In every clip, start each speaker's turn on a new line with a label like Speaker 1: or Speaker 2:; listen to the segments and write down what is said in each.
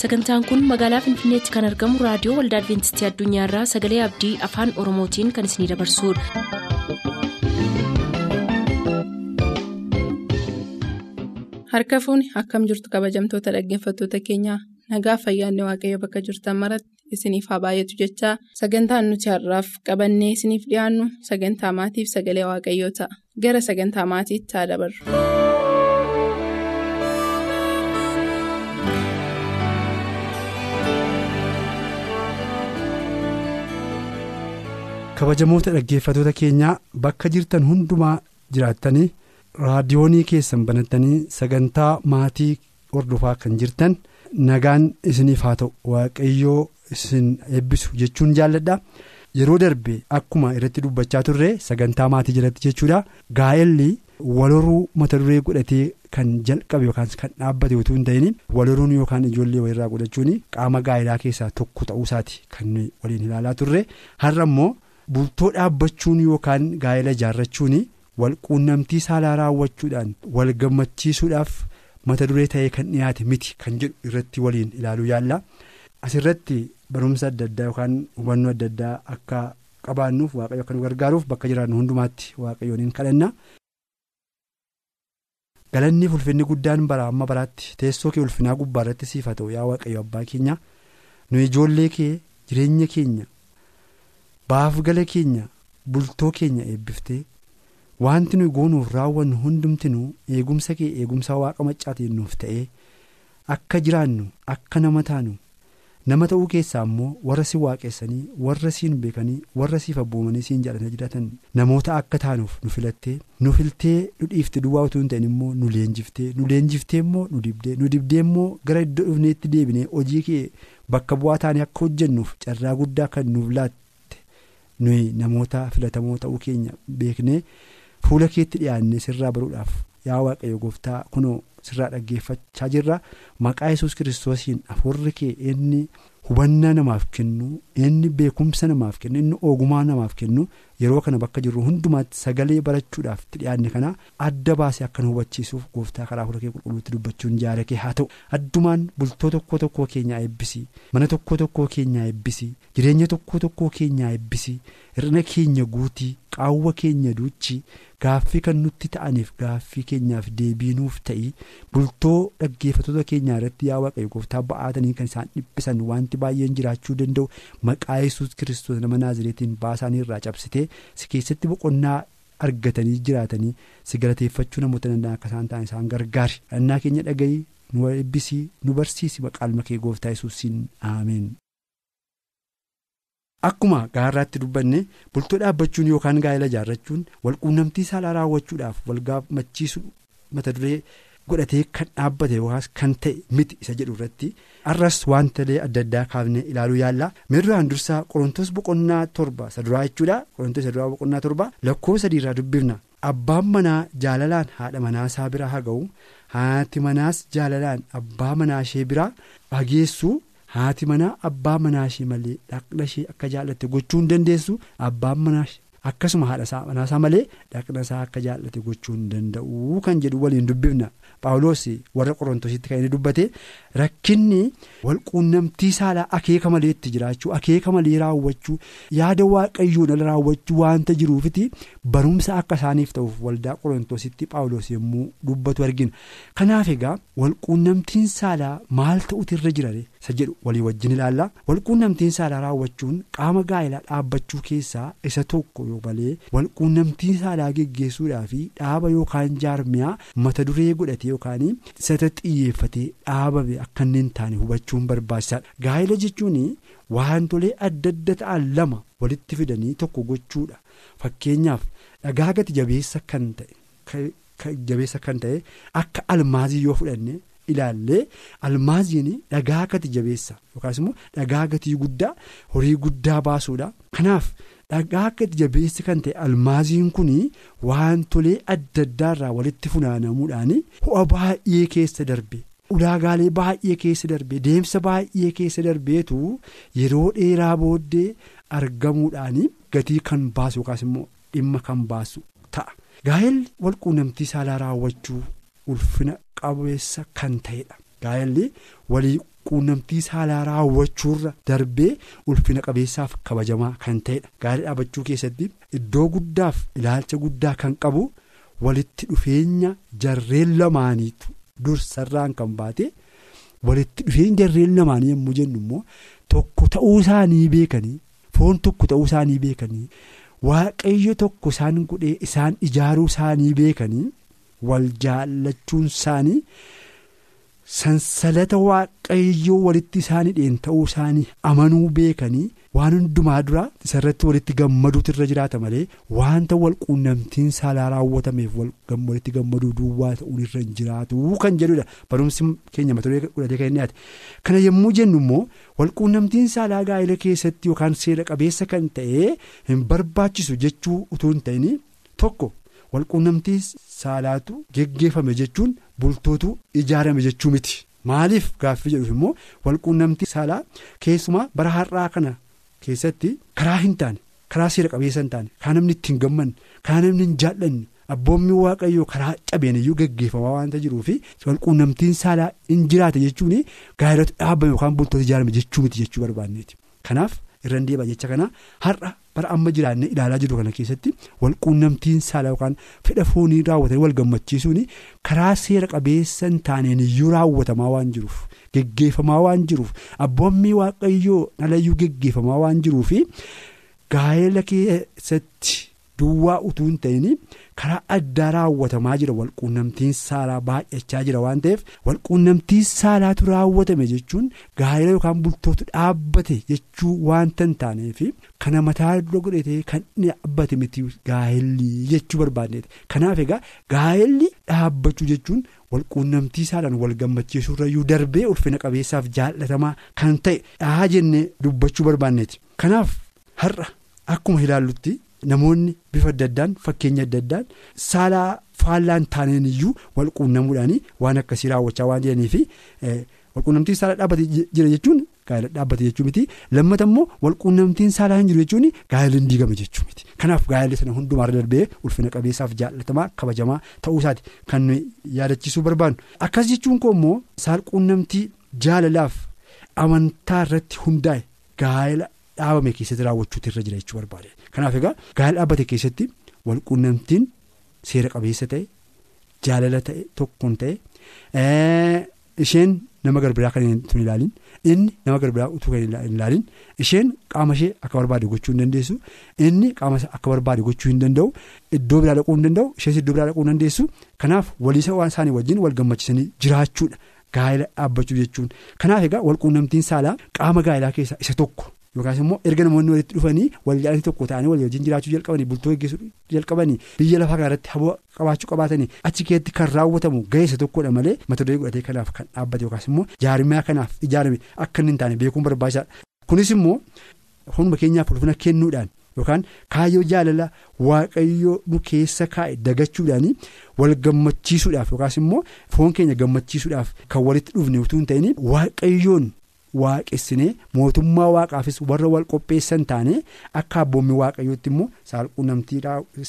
Speaker 1: sagantaan kun magaalaa finfinneetti kan argamu raadiyoo waldaa adventistii addunyaarraa sagalee abdii afaan oromootiin kan isinidabarsudha.
Speaker 2: harka fuuni akkam jirtu kabajamtoota dhaggeeffattoota keenyaa nagaa fayyaanne waaqayyo bakka jirtan maratti isiniif haa baay'atu jechaa sagantaan nuti har'aaf qabannee isiniif dhiyaannu sagantaa maatiif sagalee waaqayyoo ta'a gara sagantaa maatiitti haa dabarru.
Speaker 3: Kabajamoota dhaggeeffatoota keenyaa bakka jirtan hundumaa jiraattanii raadiyoonii keessan banattanii sagantaa maatii hordofaa kan jirtan nagaan isiniif haa ta'u. Waaqayyoo isin eebbisu jechuun jaalladha. Yeroo darbe akkuma irratti dubbachaa turre sagantaa maatii jalatti jechuudha. Gaa'elli waloruu mata duree godhatee kan jalqabe yookaan kan dhaabbate utuu hin ta'in waloruun yookaan ijoollee wayirraa godhachuun qaama gaa'elaa keessaa tokko ta'uusaati kan waliin ilaalaa turre. Har'a immoo. Bultoo dhaabbachuun yookaan gaa'ela ijaarrachuun walquunnamtii saalaa raawwachuudhaan wal gammachiisuudhaaf mata duree ta'ee kan dhiyaate miti kan jedhu irratti waliin ilaaluu yaalla asirratti barumsa adda addaa yookaan hubannoo adda addaa akka qabaannuuf waaqayyo akka nu gargaaruuf bakka jiraannu hundumaatti waaqayyooniin kadhanna. galanni ulfinni guddaan bara amma baraatti teessoo kee ulfinaa gubbaa irratti siif haa ta'u yaa waaqayyo abbaa keenya nu ijoollee kee jireenya keenya. Baaf gala keenya bultoo keenya eebbiftee wanti nuyi goonuuf raawwannu hundumtinuu eegumsa kee eegumsa waaqa maccaatiin nuuf ta'ee akka jiraannu akka nama taanu nama ta'uu keessaa immoo warra si waaqessanii warra siin beekanii warra siif abboomanii siin jaallatanii jiraatan namoota akka taanuuf nu filattee nu filtee nu dhiifte duwwaa utuu hin ta'in immoo nu leenjiftee nu leenjiftee immoo nu dibdee nu dibdee immoo gara iddoo dhufneetti deebinee hojii kee bakka bu'aa taanee akka hojjennuuf carraa guddaa kan nuuf laatte. Nuyi namoota filatamoo ta'uu keenya beeknee fuula keetti dhiyaannee sirraa baruudhaaf yaa waaqayyo gooftaa kunoo sirraa dhaggeeffachaa jirra. Maqaa yesus kiristoosiin afurri kee inni hubannaa namaaf kennu inni beekumsa namaaf kennu inni ogumaa namaaf kennu yeroo kana bakka jirru hundumaatti sagalee barachuudhaaf itti dhiyaanne kana adda baasee akka nu hubachiisuuf gooftaa karaa fuula kee qulqulluutti dubbachuun jaala kee haa ta'u. Addumaan bultoo tokko tokkoo keenyaa eebbisii mana tokko tokkoo keenyaa eebbisii jireenya tokko tokkoo keenyaa eebbisii hir'ina keenya guutii qaawwa keenya duuchii gaaffii kan nutti ta'aniif gaaffii keenyaaf deebiinuuf ta'ii bultoo dhaggeeffatoota keenyaa irratti yaa waaqayyo gooftaa ba'aatanii kan isaan dhiphisan wanti baay'een jiraachuu danda'u maqaa yesus kiristoos nama naazireetiin baasaanii irraa cabsitee si keessatti boqonnaa argatanii jiraatanii si galateeffachuu namoota danda'an akka isaan ta'an isaan gargaari dhannaa keenya dhaga'ii nu eebbisii nu barsiisi maqaan makee gooftaa yesuusiin aameen. Akkuma gaarraatti dubbanne bultoo dhaabbachuun yookaan gaa'ela ijaarrachuun walquunnamtii saalaa raawwachuudhaaf wal gammachiisu mata duree godhatee kan dhaabbate yookaas kan ta'e miti isa jedhu irratti. Arras wantalee adda addaa kaafnee ilaaluu yaalla. Mee duraan dursaa qorontoos boqonnaa torba isa duraa jechuudha. Qorontoos isa duraa boqonnaa torba. Lakkoofsa sadiirraa dubbifna abbaan manaa jaalalaan haadha manaasaa bira haa ga'u. Haati manaas jaalalaan abbaa manaa ishee bira hageessu. haati manaa abbaa manaa ishee malee dhaqna ishee akka jaallatte gochuu hin dandeessu. Abbaan manaa akkasuma haadha manaasaa malee dhaqna isaa akka jaallate gochuu hin danda'u kan jedhu waliin dubbifna paawuloos warra qorontositti kan inni dubbate rakkinni walquunnamtii saalaa akeeka malee itti jiraachuu akeeka malee raawwachuu yaada waaqayyoon ala raawwachuu waanta jiruufiti barumsa akka isaaniif ta'uuf waldaa qorontositti paawuloos yommuu dubbatu argina kanaaf egaa walquunnamtiin saalaa maal ta'utu irra jirare. Isa jedhu walii wajjin ilaalla walquunnamtiin saalaa raawwachuun qaama gaa'elaa dhaabbachuu keessaa isa tokko yoo malee walquunnamtiin saalaa geggeessuudhaa fi dhaaba yookaan jaarmiyaa mata duree godhatee yookaan isa xiyyeeffatee dhaabame akka inni taane hubachuun barbaachisaadha gaa'ela jechuun wantolee adda adda ta'an lama walitti fidanii tokko gochuudha fakkeenyaaf dhagaa gati jabeessa kan ta'e akka almaazii yoo fudhanne. Ilaallee almaaziin dhagaa gati jabeessa yookaas immoo dhagaa gatii guddaa horii guddaa baasuudha. Kanaaf dhagaa gati jabeessi kan ta'e almaaziin kun wantolee adda addaarraa walitti funaanamuudhaan ho'a baay'ee keessa darbe ulaagaalee baay'ee keessa darbe deemsa baay'ee keessa darbeetu yeroo dheeraa booddee argamuudhaan gatii kan baasu yookaas immoo dhimma kan baasu ta'a. Gaa'elli walquunnamtii saalaa raawwachuu ulfina qabeessa kan ta'edha gaa'elli walii walquunnamtii saalaa raawwachuurra darbee ulfina qabeessaaf kabajamaa kan ta'edha gaa'ela dhaabachuu keessatti iddoo guddaaf ilaalcha guddaa kan qabu walitti dhufeenya jarreen lamaaniitu dursarraan kan baate walitti dhufeenya jarreen lamaanii yommuu jennu immoo tokko ta'uu isaanii beekanii foon tokko ta'uu isaanii beekanii waaqayyo tokko isaan godhee isaan ijaaruu isaanii beekanii wal jaallachuun isaanii. sansalata waaqayyoo walitti isaanii dheen ta'uu isaanii amanuu beekanii waan hundumaa dura isarratti walitti gammaduutu irra jiraata malee wanta walquunnamtiin saalaa raawwatameef walitti gammaduu duwwaa ta'uun irra hin jiraatu kan jedhudha barumsi keenya mata duree godhatee kan inni kana yommuu jennu immoo walquunnamtiin saalaa gaa'ela keessatti yookaan seera qabeessa kan ta'e hin barbaachisu jechuu utuu hin ta'in tokko. Walquunnamtii saalaatu geggeeffame jechuun bultootu ijaarame jechuu miti. Maaliif gaaffii jedhuuf immoo walquunnamtii saalaa keessumaa bara har'aa kana keessatti karaa hin taane karaa seera qabeessa hin taane kan namni ittiin gammanne kan namni hin jaallanne abboommi waaqayyoo karaa cabeen iyyuu geggeeffamaa waanta jiruufi walquunnamtiin saalaa hin jiraate jechuun gaa'elatu dhaabame yookaan bultoota ijaarame jechuu miti jechuu barbaanneeti. Kanaaf irra deebi'a jecha kana har'a. bara amma jiraanne ilaalaa jiru kana keessatti walquunnamtiin saalaa yookaan fedha foonii raawwatanii wal gammachiisuun karaa seera qabeessa hin taaneen iyyuu raawwatamaa waan jiruuf geggeeffamaa waan jiruuf abboommi waaqayyoo dhalayyuu geggeeffamaa waan jiruuf gaa'ela keessatti duwwaa utuu hin ta'in karaa addaa raawwatamaa jira walquunnamtiin saalaa baay'achaa jira waan ta'eef walquunnamtiin saalaatu raawwatame jechuun gaa'ela yookaan bultootu dhaabbate jechuu waanta hin taaneef kana mataa dura godhatee kan dhaabbate miti gaa'elli jechuu barbaadneeti kanaaf egaa gaa'elli dhaabbachuu jechuun walquunnamtii saalaan wal gammachiisuurrayyuu darbee ulfina qabeessaaf jaallatamaa kan ta'e dhaa jennee dubbachuu barbaadneeti kanaaf har'a akkuma ilaallutti. Namoonni bifa adda addaan fakkeenya adda addaan saalaa faallaan taaneen iyyuu walquunnamuudhaan waan akkasii raawwachaa waan jiraniif walquunnamtiin saalaa dhaabbate jira jechuun gaa'ela dhaabbate jechuu miti. Lammata immoo walquunnamtiin saalaa hin jiru jechuun gaa'ela hin diigame jechuu miti. Kanaaf gaa'elli sana hundumaarra darbee ulfina qabeessaaf jaallatamaa kabajamaa ta'uu isaati. Kan yaadachiisuu barbaadnu akkas jechuun koo immoo saalquunnamtii jaalalaaf amantaa irratti hundaa'e gaa'ela dhaabame keessatti raawwachuutu irra jira jechuu barbaade. Kanaaf egaa gaa'ela dhaabbate keessatti walquunnamtiin seera qabeessa ta'e jaalala ta'e tokkoon ta'e isheen nama garbiraa kan hin ilaalin inni nama garbiraa utuu kan hin ilaalin isheen qaama ishee akka barbaade gochuu hin dandeessu inni qaama akka barbaade gochuu hin danda'u iddoo biraa dhaquu hin danda'u ishees iddoo biraa dhaquu hin dandeessu. Kanaaf waliisa isaanii wajjin wal gammachiisanii jiraachuudha. Gaa'ela dhaabbachuu jechuun. Kanaaf egaa walquunnamtiin saalaa qaama gaa'elaa keessaa isa tokko. Yookaas immoo erga namoonni walitti dhufanii wal jaallatanii tokko ta'anii walii wajjin jiraachuu jalqabanii bultoo gaggeessuu jalqabanii biyya lafaa kanarratti haboo qabaachuu qabaatanii achi keessatti kan raawwatamu ga'eessa tokkodha malee mata duree godhatee kanaaf kan dhaabbate yookaas immoo jaarmiyaa kanaaf ijaarame akka inni hin taane beekuun barbaachisaadha kunis immoo hunduma keenyaaf ulfina kennuudhaan yookaan kaayyoo jaalala waaqayyoo nu keessa kaa'e dagachuudhaan wal gammachiisuudhaaf yookaas immoo foon keenya gammachiisuudhaaf kan walitti dhufne utuu hin ta'in waaqayyoon. Waaqessinee mootummaa waaqaafis warra wal qopheessan taane akka abboommi waaqayyootti immoo saalquunnamtii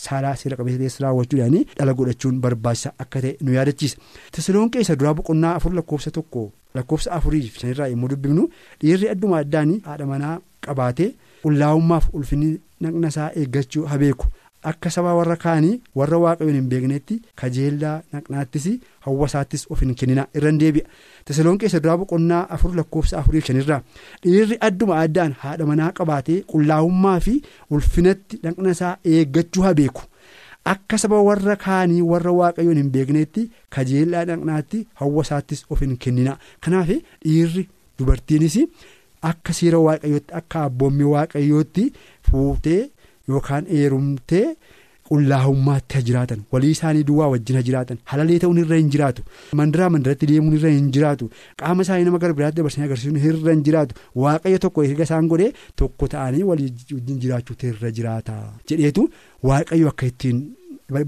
Speaker 3: saalaa seera qabeessa raawwachuudhaan dhala godhachuun barbaachisaa akka ta'e nu yaadachiisa Tasalonqee isa duraa boqonnaa afur lakkoofsa tokko lakkoofsa afurii shanirraa yommuu dubbifnu dhiirri adduma addaan haadha manaa qabaatee qullaa'ummaaf ulfinni naqna isaa eeggachuu habeeku. Akka saba warra kaanii warra waaqayyoon hin beeknetti kajeellaa naqnaattis hawwasaattis of hin kennina irra deebi'a. Tasalonqee isa duraa boqonnaa afur lakkoofsa afurii shanirraa dhiirri adduma addaan haadha manaa qabaatee qullaa'ummaa fi ulfinatti naqna isaa eeggachuu habeeku akka saba warra kaanii warra waaqayyoon hin beeknetti kajeellaa naqnaatti hawwasaattis of hin kennina. Kanaaf dhiirri dubartiinis akka seera waaqayyootti akka abboommi waaqayyootti fuutee. Yookaan heerumtee qullaa'ummaatti ha jiraatan walii isaanii duwwaa wajjin ha jiraatan halalee ta'uun irra hin jiraatu mandaraa mandaratti deemuun irra hin jiraatu qaama isaanii nama gara biraatti dabarsanii agarsiisuun irra hin jiraatu waaqayyo tokko erga isaan godhee tokko ta'anii walii wajjin jiraachuutu irra jiraata jedheetu waaqayyo akka ittiin.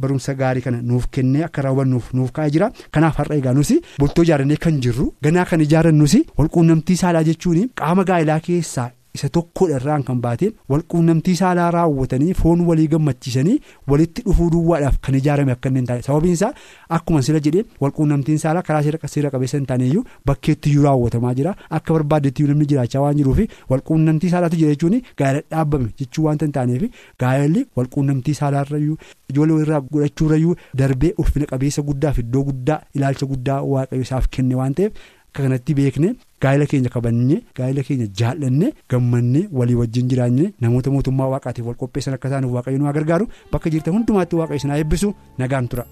Speaker 3: barumsa gaarii kana nuuf kennee akka raawwannuuf nuuf kaa'ee jira kanaaf har'a egaa nusi bultoo ijaarannee kan jirru ganaa kan ijaarannusi walquunnamtii saalaa jechuun qaama gaa'elaa keessaa isa tokkodha irraan kan baateen walquunnamtii saalaa raawwatanii foon walii gammachiisanii walitti dhufuu duwwaadhaaf kan ijaarame akka inni hin taane sababiin isaa akkuma sila jedhee walquunnamtiin saalaa karaa seera qabeessa hin taaneyyuu bakkeetti iyyuu raawwatamaa jira akka barbaadetti namni jiraachaa waan jiruuf walquunnamtii saalaatu jira jechuun gaa'ela dhaabame jechuu waanta hin taaneef gaa'elli walquunnamtii saalaarrayyuu ijoollee irraa godhachuurrayyuu darbee ulfina qabeessa guddaaf iddoo guddaa ilaalcha guddaa waaqayyo isaaf kenne waan ta'eef. Akka kanatti beekne gaa'ela keenya kabajnee gaa'ela keenya jaallanne gammannee walii wajjin jiraannee namoota mootummaa waaqaatiif wal qopheessan akka isaan waaqayyo nu gargaaru bakka jirtan hundumaatti waaqayyo isin haa eebbisu nagaan tura.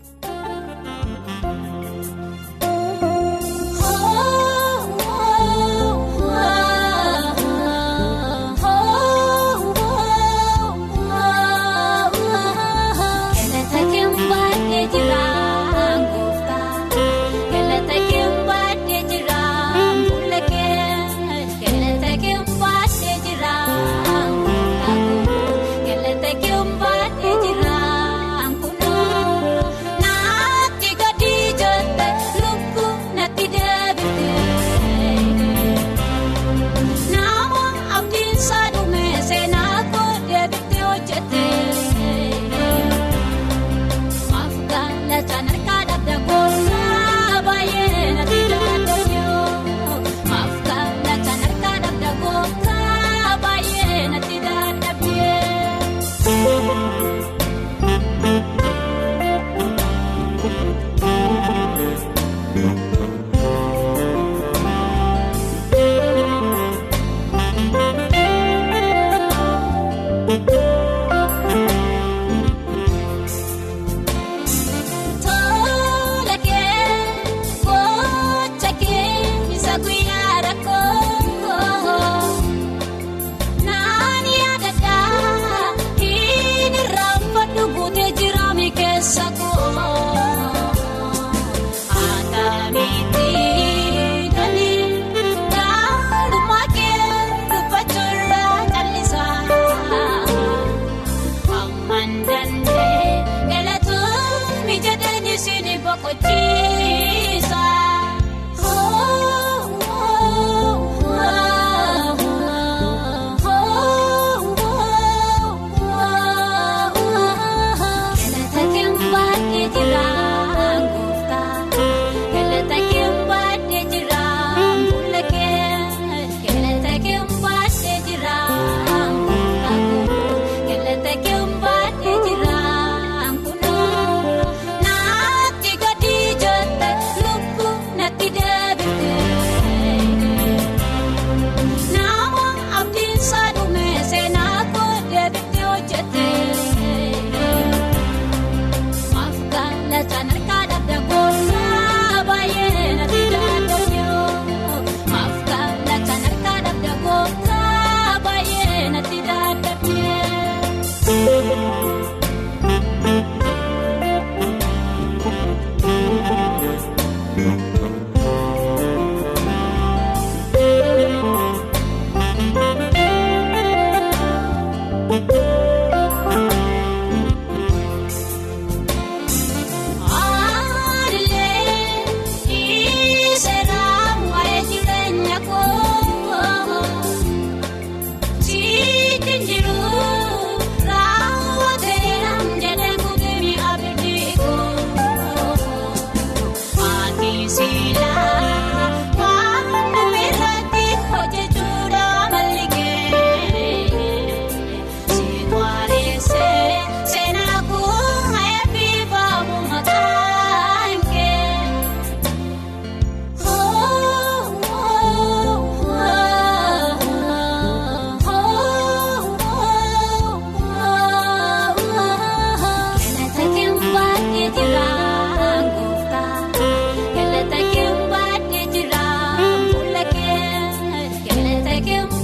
Speaker 4: make him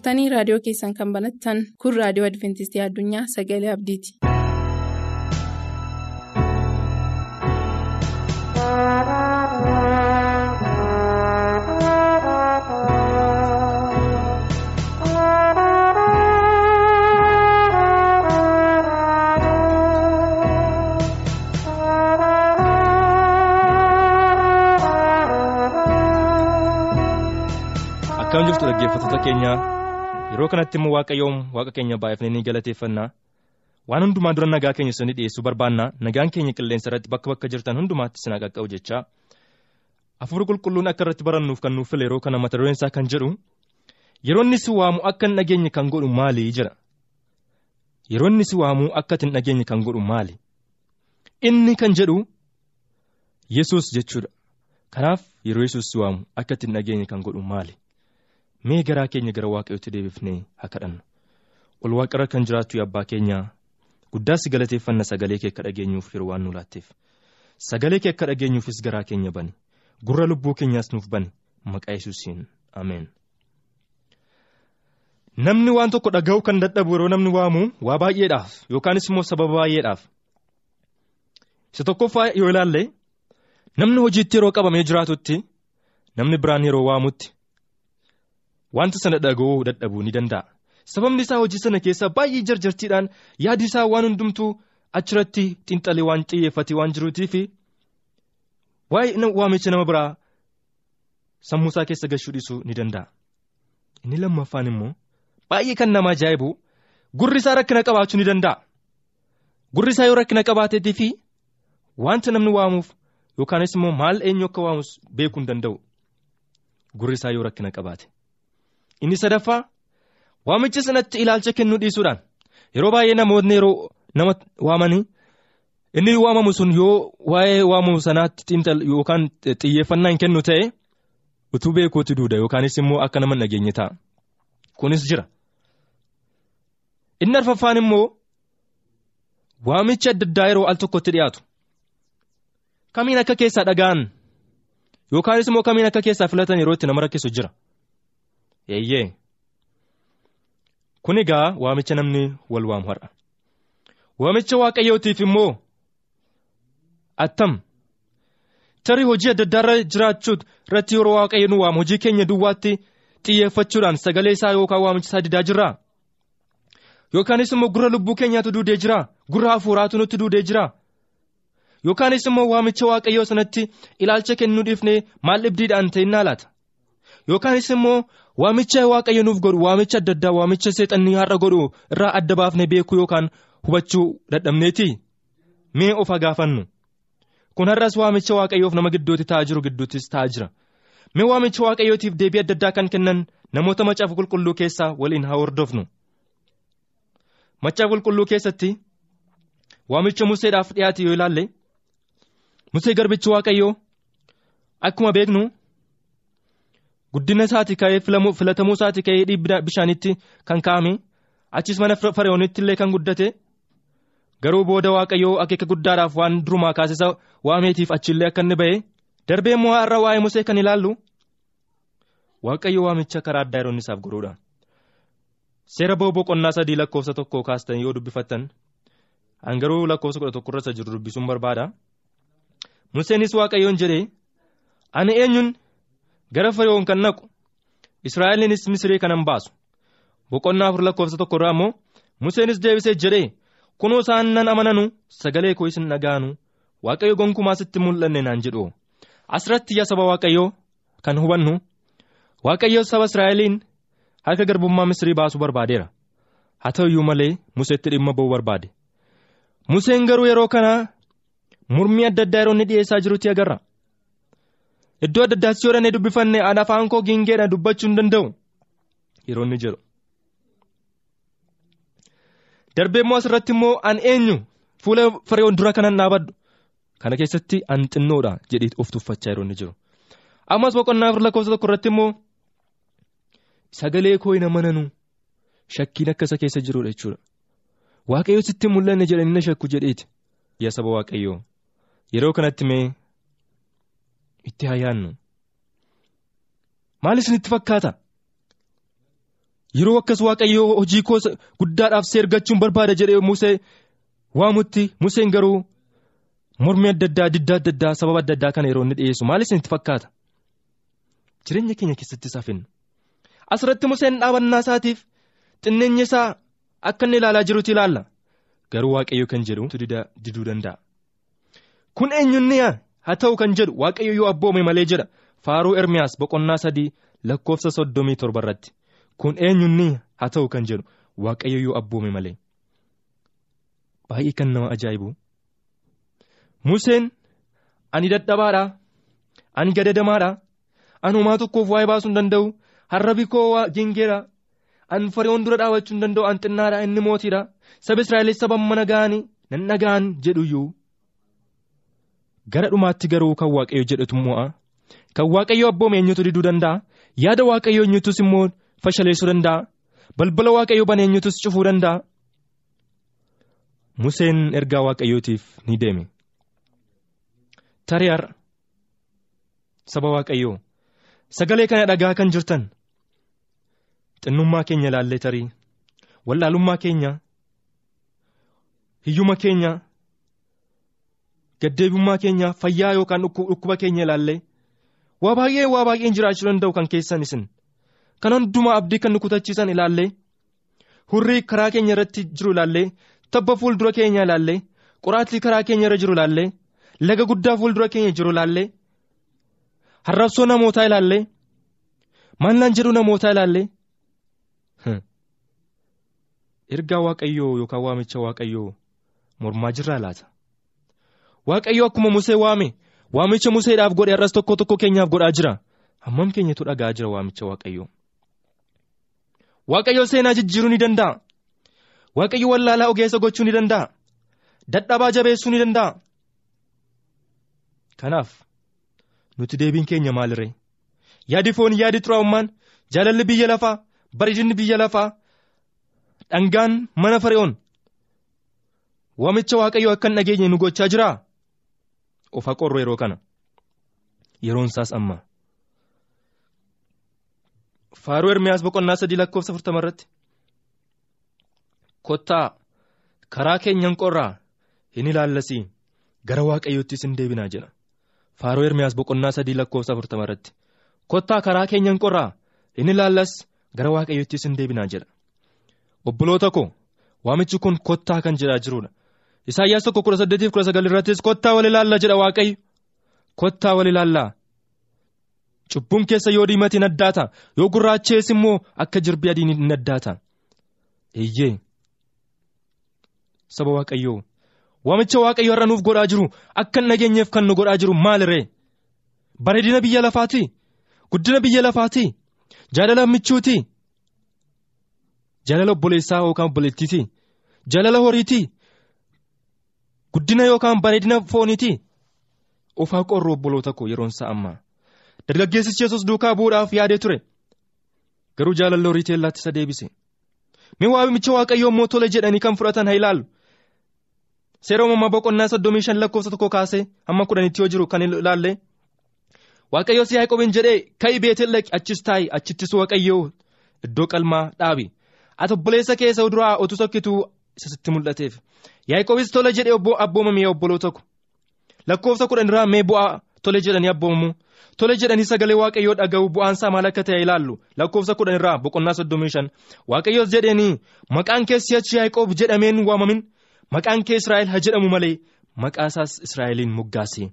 Speaker 2: turtanii raadiyoo keessan kan banattan kun raadiyoo adventistii addunyaa sagalee abdiiti.
Speaker 4: Akkam jirtu dhaggeeffattoota keenya yeroo kanatti immoo waaqayyoon waaqa keenya baay'ifnee ni galateeffannaa waan hundumaa dura nagaa keenya isinii dhiyeessuu barbaanna nagaan keenya qilleensa irratti bakka bakka jirtan hundumaatti isin qaqqabu jechaa hafuurri qulqulluun akka irratti barannuuf kan nuuf file yeroo kana mata dureen isaa kan jedhu yeroo inni si waamu akka hin dhageenye kan godhu maali? jira yeroo inni si waamu akka hin dhageenye kan godhu maali? Inni kan jedhu yesus jechuudha. Kanaaf yeroo yesus si waamu akka hin dhageenye kan godhu maali. Mee garaa keenya gara waaqayyootti deebifnee haa kadhannu? Ol waaqarra kan jiraattu abbaa keenya guddaa si galateeffanna sagalee kee akka dhageenyuuf yeroo waan nu laatteef. Sagalee kee akka dhageenyuufis garaa keenya bani. Gurra lubbuu keenyaas nuuf bani. Maqaa yesuusiin. Ameen. namni waan tokko dhaga'uu kan dadhabu yeroo namni waamu waa baay'eedhaaf yookaanis immoo sababa baay'eedhaaf. Isa tokkoffaa yoo ilaalle namni hojiitti yeroo qabamee jiraatutti namni biraan yeroo waamutti. Wanta sana dhaga'uu dadhabuu ni danda'a. Sababni isaa hojii sana keessa baay'ee jarjartiidhaan yaadi isaa waan hundumtuu achirratti xiinxalee waan xiyyeeffatee waan jiruutiif waa'ee waamicha nama biraa sammuu isaa keessa gashuu dhiisuu ni danda'a. Inni lammaffaan immoo baay'ee kan nama ajaa'ibu gurri isaa rakkina qabaachuu ni danda'a. Gurri isaa yoo rakkina qabaateetii fi wanta namni waamuuf yookaanis immoo maal eenyu akka waamus beekuu hin danda'u. Gurri isaa yoo rakkina qabaate. Inni sadaffaa waamicha sanatti ilaalcha kennuu dhiisuudhaan yeroo baay'ee namoonni yeroo nama waamanii inni waamamu sun yoo waa'ee waamamu sanaatti yookaan xiyyeeffannaa hin kennu ta'e utuu beekuutti duuda yookaanis immoo akka nama nageenye ta'a. Kunis jira. Inni arfaffaan immoo waamicha adda addaa yeroo al tokkotti dhiyaatu kamiin akka keessaa dhaga'an yookaanis immoo kamiin akka keessaa filatan yeroo itti nama rakkisu jira. Eeyyee kun egaa waamicha namni wal waamu har'a waamicha waaqayyootiif immoo attam. Tarii hojii adda addaa jiraachuu irratti yeroo waaqayyo nu waamu hojii keenya duwwaatti xiyyeeffachuudhaan sagalee isaa yookaan waamicha isaa didaa jirraa yookaanis immoo gurra lubbuu keenyaatu duudee jira gurra hafuuraatu nutti duudee jira yookaanis immoo waamicha waaqayyoo sanatti ilaalcha kennuu dhiifnee maal dhibdiidhaan ta'innaa laata yookaanis immoo waamicha waaqayyo nuuf godhu waamicha adda addaa waamicha seexannii har'a godhu irraa adda baafnee beekuu yookaan hubachuu dadhabneeti? Mee of gaafannu kun har'as waamicha waaqayyoof nama gidduutti ta'aa jiru gidduuttis ta'aa jira. Mee waamicha waaqayyootiif deebii adda addaa kan kennan namoota macaafa qulqulluu keessaa waliin haa hordofnu. Macaafa qulqulluu keessatti waamicha museedhaaf dhiyaate yoo ilaalle musee garbichi waaqayyoo akkuma beeknu. Guddina isaati ka'ee filatamuu isaati ka'ee dhiibbi bishaanitti kan kaa'ame achis mana fara'oonitti illee kan guddate garuu booda waaqayyoo akeeka guddaadhaaf waan durumaa kaasisa waameetiif achillee akka inni ba'e darbee immoo har'a waa'ee musee kan ilaallu waaqayyo waamicha karaa addaa yeroo isaaf godhuudha. seera boqonnaa sadii lakkoofsa tokko kaastan yoo dubbifattan hangaruu lakkoofsa kudha tokko irra jiru dubbisuun barbaada museenis waaqayyoon jedhee ani eenyuun. Gara fara'oon kan naqu israa'eliinis misrii kanan baasu. Boqonnaa afur lakkoofsa tokko irraa immoo museenis deebisee jedhee kunoo isaan nan amananu sagalee koo isin dhaga'anu waaqayyo gonkumaa sitti mul'anne naan jedhu. Asirratti yaa saba waaqayyoo kan hubannu waaqayyo saba israa'eliin harka garbummaa misrii baasuu barbaadeera. Haa ta'u iyyuu malee museetti dhimma ba'uu barbaade. Museen garuu yeroo kana mormii adda addaa yeroo inni dhiyeessaa jirutti agarra. Iddoo adda addaatti yoo dhannee dubbifanne aan afaan koo gingeedha dubbachuu hin danda'u yeroo inni jedhu. Darbee immoo asirratti immoo an eenyu fuula fara'oon dura kanan dhaabadhu kana keessatti an xinnoodha jedhee of tuffachaa yeroo inni jiru. Ammas boqonnaa afur lakkoofsa tokko irratti immoo sagalee koo hin amananu shakkiin akka isa keessa jirudha jechuudha. Waaqayyo sitti mul'anne jedhanii na shakku jedheeti yaa saba waaqayyoo yeroo kanatti mee. Itti haa yaadnu maal isinitti fakkaata yeroo akkas waaqayyoo hojii koo guddaadhaaf si ergachuun barbaada jedhee musee waamutti museen garuu mormii adda addaa diddaa adda addaa sababa adda addaa kana yeroo inni dhiyeessu maal isinitti fakkaata jireenya keenya keessattis hafin asirratti museen dhaabannaa isaatiif xinneenya isaa akka inni ilaalaa jirutti ilaalla garuu waaqayyo kan jedhu diduu danda'a kun eenyunni haa ta'u kan jedhu waaqayyo yoo abboome malee jedha. Faaruu ermiyaas boqonnaa sadii lakkoofsa soddomii torba irratti. Kun eenyunni haa ta'u kan jedhu waaqayyo yoo abboome malee. Baay'ee kan nama ajaa'ibu. Museen ani dadhabaadha ani gadadamaadha ani homaa tokkoof waa'ee baasuu hin danda'u? Harrabi koo jingeera an fariiwwan dura dhaabachuu hin danda'u? An xinnaadha inni mootiidha saba israa'elis saba mana ga'anii? Nan dhaga'an jedhuyyuu gara dhumaatti garuu kan waaqayyo jedhatu mo'a. Kan waaqayyo abboome eenyutu diduu danda'a? Yaada waaqayyo eenyutus immoo fashaleessuu danda'a? Balbala waaqayyo bane eenyutus cufuu danda'a? Museen ergaa waaqayyootiif ni deeme. Har'a saba waaqayyoo sagalee kana dhagaa kan jirtan. Xinnummaa keenya ilaallee tarii. Wallaalummaa keenya. Hiyyuma keenya gaddeebummaa keenya fayyaa yookaan dhukkuba keenya ilaallee. Waa baay'ee waa baay'een jiraachuu danda'u kan keessan isin. Kan hundumaa abdii kan nu kutachiisan ilaallee. Hurrii karaa keenya irratti jiru ilaallee. Tabba fuuldura keenya ilaallee. Qoraattii karaa keenya irra jiru ilaallee. Laga guddaa fuuldura keenya jiru ilaallee. Harrabsoo namootaa ilaallee. Maallaan jedhu namootaa ilaallee. Ergaa waaqayyoo yookaan waamicha waaqayyoo mormaa jirraa laata waaqayyo akkuma musee waame waamicha museedhaaf godhe har'as tokko tokko keenyaaf godhaa jira. Hammam keenyatu dhagaa jira waamicha waaqayyoo waaqayyo seenaa jijjiiruu ni danda'a. Waaqayyo wallaalaa ogeessa gochuu ni danda'a. Dadhabaa jabeessuu ni danda'a. Kanaaf nuti deebiin keenya maalirree yaadi foon yaadi xuraa'ummaan jaalalli biyya lafaa bareedinni biyya lafaa dhangaan mana fari'oon. Waamicha waaqayyoo akka hin dhageenye nu gochaa jiraa of haqorru yeroo kana? Yeroon isaas amma. Faaruu ermiyaas boqonnaa sadii lakkoofsa afurtama irratti. Kottaa karaa keenyan qorraa hin ilaallasii. Gara waaqayyoottis hin deebinaa jedha. Faaruu ermiyaas boqonnaa sadii lakkoofsa afurtama irratti. Kottaa karaa keenyan qorraa hin ilaallas. Gara waaqayyoottis hin deebinaa jedha. Obboloota koo waamichi kun kottaa kan jedhaa jiruudha. Isaayyaas tokko kudha saddeetiif kudha sagal irrattis kottaa wal ilaallaa jedha waaqayyo. Kottaa wal ilaallaa cubbuun keessa yoo diimate hin addaata. Yoo gurraachees immoo akka jirbii adiin hin addaata. Eeyyee. Saba waaqayyoo. Waamicha waaqayyo har'a nuuf godhaa jiru. Akka hin dhageenyeef kan nu godhaa jiru maaliree bareedina biyya lafaati guddina biyya lafaati jaalala michuuti jaalala obboleessaa yookaan obboleettiiti jaalala horiiti. Guddina yookaan bareedina fooniiti? Of haa qorru obboloota koo yeroon isaa ammaa. Dargaggeessichi yesus duukaa bu'uudhaaf yaadee ture. Garuu jaalalli horii teellaatti isa deebise. Mee waamicha waaqayyoo immoo tole jedhanii kan fudhatan haa ilaallu. Seera uumamaa boqonnaa soddomii shan lakkoofsa tokko kaasee hamma kudhanitti yoo jiru kan ilaalle. Waaqayyoos yaaqobiin jedhee ka'i beetel dhaqi achis taa'i achittis waaqayyoo iddoo qalmaa dhaabi. Ati obboleessa keessa duraa otu tokkituu isa sitti mul'ateef. Yaaqobis tole jedhee abboomame obboloota tokko lakkoofsa kudhan irraa mee bu'aa tole jedhanii abboomamu tole jedhanii sagalee waaqayyoo dhaga'u bu'aansaa maal akka ta'e ilaallu? Lakkoofsa kudhan irraa boqonnaa soddomii shan waaqayyoos jedheenii maqaan kee si'achi yaaqoob jedhameen waamamin? Maqaan kee israa'el haa jedhamu malee? Maqaasaas israa'eliin moggaase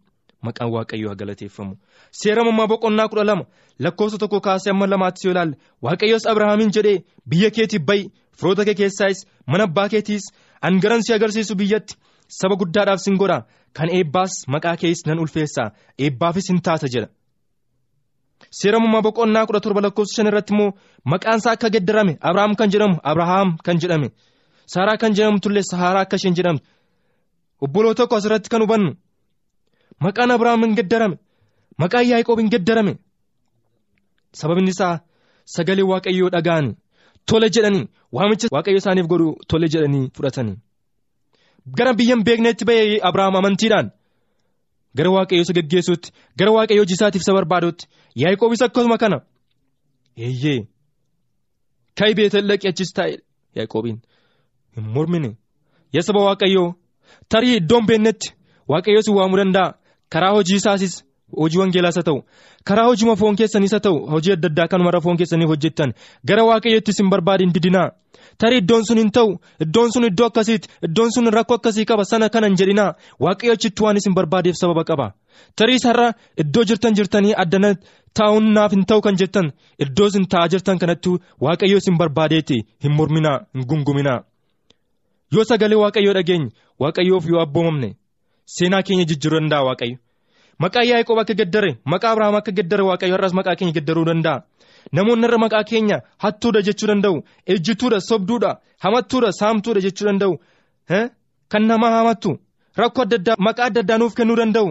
Speaker 4: maqaan waaqayyoo haa galateeffamu. Seera uumamaa boqonnaa kudha lama lakkoofsa tokko kaasee amma lamaatti yoo ilaalle waaqayyoos abrahaamiin jedhee biyya keetiif ba'i firoota kee keessaayis mana abbaa keetiis angaran si agarsiisu biyyatti saba guddaadhaaf sin godha. Kan eebbaas maqaa kees nan ulfeessaa. Eebbaafis hin taata jedha. seera uumamaa boqonnaa kudha torba lakkoofsa shan irratti immoo maqaan isaa akka geddarame abrahaam kan jedhamu abrahaam kan jedhame. Saaraa kan jedhamtullee saaraa akka isheen jedhamtu. Obboloota tokko asirratti kan hubannu maqaan abrahaam hin geddarame maqaan yaaqoob hin geddarame. Sababni isaa sagalee waaqayyoo dhaga'anii tole jedhanii waamicha waaqayyo isaaniif godhu tole jedhanii fudhatanii. Gara biyyan beekneetti bahee abrahaam amantiidhaan gara waaqayyo isa geggeessuutti gara waaqayyo hojiisaatiif isa barbaadutti yaaqoobis akkasuma kana eeyyee ka'ii beetel dhaqi achis taa'e yaaqoobiin hin mormine yaa saba waaqayyoo tarii iddoon beennetti waaqayyoo si waamuu danda'a karaa hojii isaasis hojii wangeelaas haa ta'u karaa hojii foon keessaniis haa ta'u hojii adda addaa kanumarra foon keessanii hojjettan. Gara waaqayyootti isin barbaadin didinaa tarii iddoon sun hin ta'u. Iddoon sun iddoo akkasiiti iddoon sun rakkoo akkasii qaba sana kana hin jedhinaa waaqayyochitti waan isin barbaadeef sababa qaba tarii sarara iddoo jirtan jirtanii addana taa'uun naaf hin ta'u kan jettan. Iddoo isin taa'aa jirtan kanatti waaqayyoo isin barbaadeeti hin morminaa hin gunguminaa yoo sagalee waaqayyoo dhageenye waaqayyoof yoo abboomamne. Seenaa keenya jijjiiruu danda'a waaqayyo. Maqaa Yaaqoob akka gaddare maqaa Abrahaam akka gaddare waaqayyo har'as maqaa keenya gaddaruu danda'a. Namoonni irra maqaa keenya hattuudha jechuu danda'u. Ejjituudha, sobduudha, hamattuudha, saamtuudha jechuu danda'u. Kan nama hamattu rakkoo adda addaa maqaa adda addaa nuuf kennuu danda'u.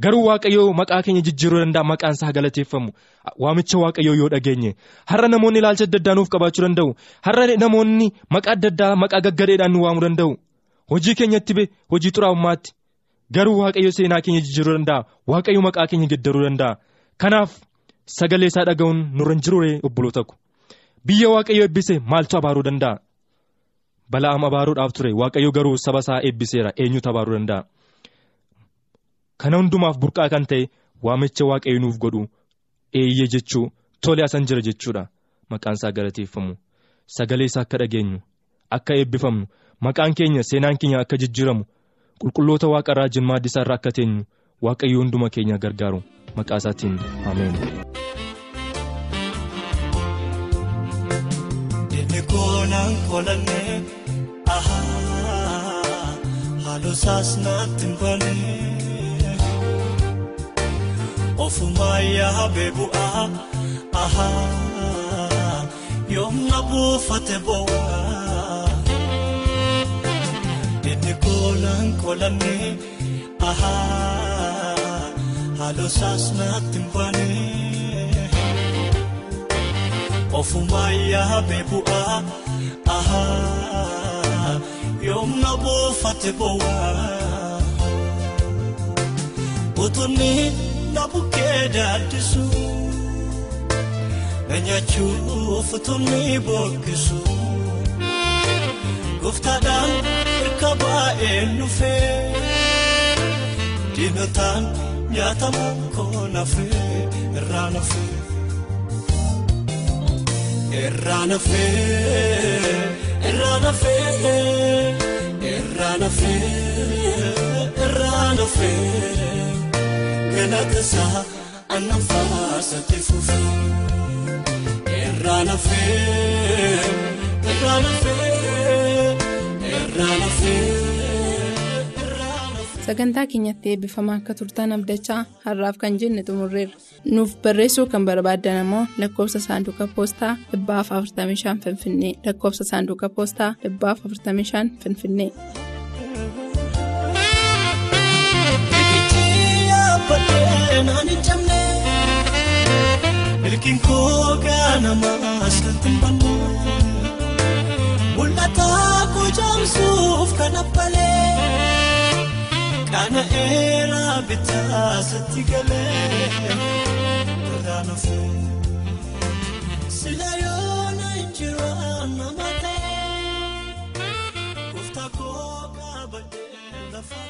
Speaker 4: Garuu waaqayyoo maqaa keenya jijjiiruu danda'a maqaan isaa galateeffamu. Waamicha waaqayyoo yoo dhageenye. Har'a namoonni ilaalcha adda addaa nuuf qabaachuu danda'u. Har'a namoonni maqaa adda addaa maqaa gaggadeedhaan nu waamuu danda'u. Hojii keenyatti hojii xuraa'ummaatti. Garuu waaqayyo seenaa keenya jijjiiruu danda'a. Waaqayyo maqaa keenya gaddaruu danda'a. Kanaaf sagalee isaa dhaga'uun nurra hin jirure obboloota ko. Biyya waaqayyo eebbise maaltu abaaruu danda'a? Bala'aam abaaruudhaaf ture waaqayyo garuu saba isaa eebbiseera eenyutu abaaruu danda'a? Kana hundumaaf burqaa kan ta'e waamicha waaqayyo nuuf godhu eeyyee jechuu tole asan jira jechuudha. Maqaan isaa galateeffamu. Sagalee isaa akka dhageenyu akka eebbifamnu maqaan keenya seenaan keenya akka jijjiiramu. Qulqulloota waaqarraa jimmaa isaa irraa akka teenyu waaqayyo hunduma keenya gargaaru maqaa isaatiin ameen.
Speaker 5: Koonaan koolannee haaloo saasnaatti hin banee ofumaa yaabee bu'aa yoomna buufate bo'aa. Inni koonaan koolannee haaloo saasnaatti hin banee ofumaa yaabee bu'aa yoomna buufate bo'aa utunni na bukkee daaddisu na nyaachuuf utunni bokkisu gooftaadhaan. Baay'een dhufee diinotaan nyaatamu koonafee irraa nafee irraa nafee irraa nafee irraa nafee irraa nafee galatasaa annan faasate fufee irraa nafee irraa nafee.
Speaker 2: Sagantaa keenyatti eebbifamaa akka turtan abdachaa har'aaf kan jenne xumurreerra nuuf barreessuu kan barbaaddan ammoo lakkoofsa saanduqa poostaa 45 finfinnee lakkoofsa saanduqa poostaa 45 finfinnee.
Speaker 5: Milkiin koo. Mul'ataa kujaamsuuf kan abbalee kana eeraa bitaa sitti galee irraa nafee sila yoona injiraan nama ta'e gooftaa koo qabadhee lafa